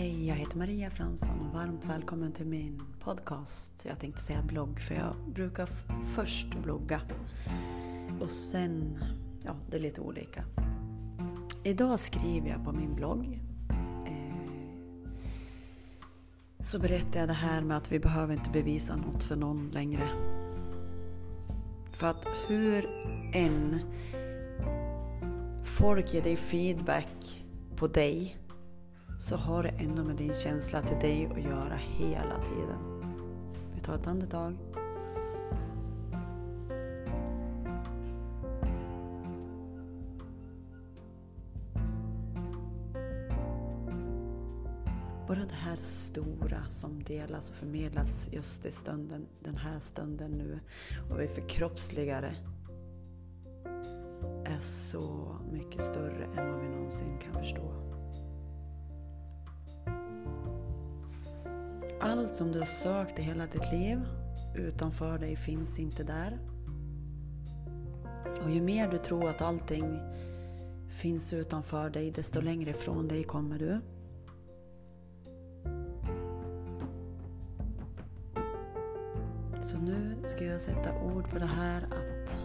Hej, jag heter Maria Fransson och varmt välkommen till min podcast. Jag tänkte säga blogg för jag brukar först blogga och sen, ja det är lite olika. Idag skriver jag på min blogg. Eh, så berättar jag det här med att vi behöver inte bevisa något för någon längre. För att hur än folk ger dig feedback på dig så har det ändå med din känsla till dig att göra hela tiden. Vi tar ett andetag. Bara det här stora som delas och förmedlas just i stunden, den här stunden nu och vi förkroppsligar det är så mycket större än vad vi någonsin kan förstå. Allt som du har sökt i hela ditt liv utanför dig finns inte där. Och ju mer du tror att allting finns utanför dig, desto längre ifrån dig kommer du. Så nu ska jag sätta ord på det här att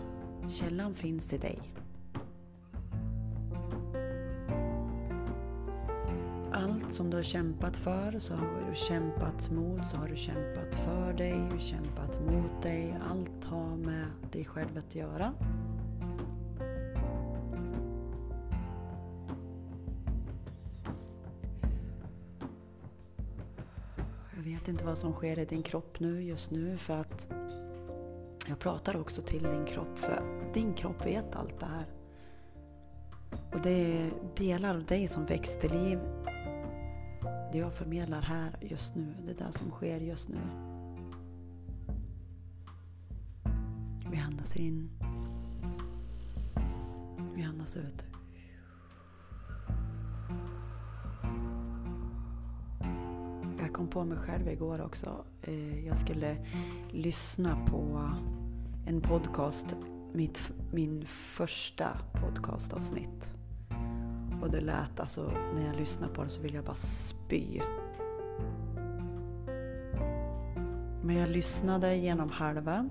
källan finns i dig. Allt som du har kämpat för så har du kämpat mot, så har du kämpat för dig, kämpat mot dig. Allt har med dig själv att göra. Jag vet inte vad som sker i din kropp nu just nu för att jag pratar också till din kropp för din kropp vet allt det här. Och det är delar av dig som väcks till liv det jag förmedlar här just nu, det där som sker just nu. Vi andas in. Vi andas ut. Jag kom på mig själv igår också. Eh, jag skulle lyssna på en podcast, mitt, min första podcastavsnitt. Och det lät alltså, när jag lyssnade på det så ville jag bara spy. Men jag lyssnade genom halva.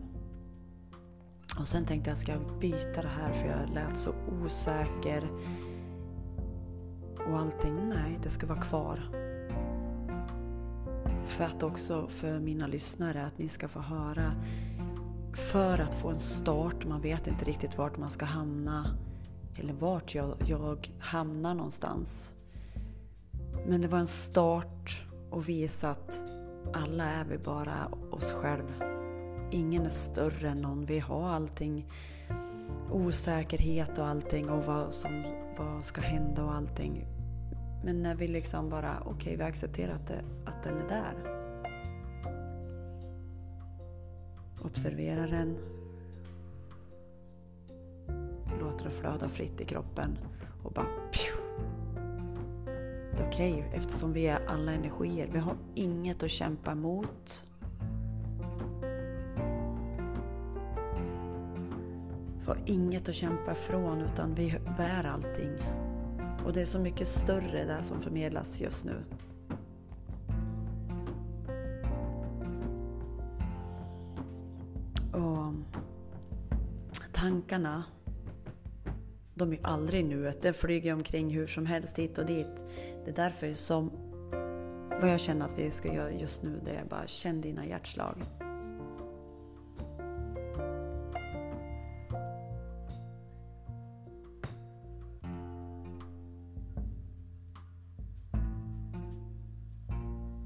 Och sen tänkte jag, ska jag byta det här för jag lät så osäker. Och allting, nej, det ska vara kvar. För att också för mina lyssnare, att ni ska få höra. För att få en start, man vet inte riktigt vart man ska hamna eller vart jag, jag hamnar någonstans. Men det var en start och visa att alla är vi bara oss själva. Ingen är större än någon. Vi har allting, osäkerhet och allting och vad som vad ska hända och allting. Men när vi liksom bara, okej okay, vi accepterar att, det, att den är där. Observera den, låter flöda fritt i kroppen och bara Det är okej okay, eftersom vi är alla energier. Vi har inget att kämpa emot. Vi har inget att kämpa ifrån utan vi bär allting. Och det är så mycket större det som förmedlas just nu. Och tankarna de är ju aldrig i nuet. Det flyger omkring hur som helst hit och dit. Det är därför som vad jag känner att vi ska göra just nu det är bara känn dina hjärtslag.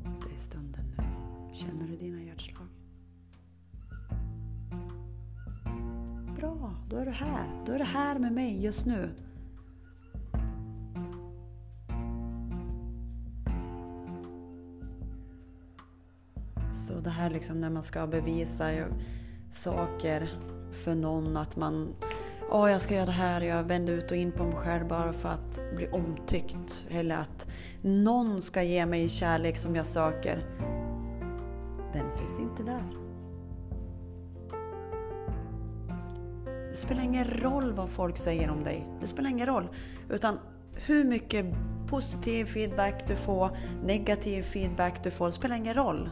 Det är stunden nu. Känner du dina Då är du här med mig just nu. Så det här liksom när man ska bevisa saker för någon att man Åh, oh, jag ska göra det här, jag vänder ut och in på mig själv bara för att bli omtyckt. Eller att någon ska ge mig kärlek som jag söker. Den finns inte där. Det spelar ingen roll vad folk säger om dig. Det spelar ingen roll. Utan hur mycket positiv feedback du får, negativ feedback du får, det spelar ingen roll.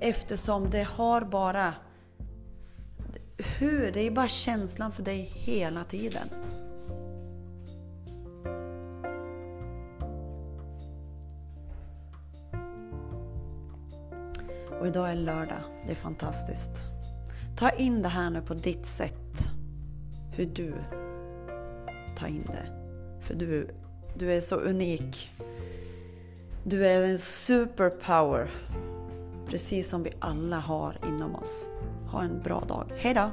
Eftersom det har bara... Hur? Det är bara känslan för dig hela tiden. Och idag är lördag. Det är fantastiskt. Ta in det här nu på ditt sätt. Hur du tar in det. För du, du är så unik. Du är en superpower. Precis som vi alla har inom oss. Ha en bra dag. Hejdå!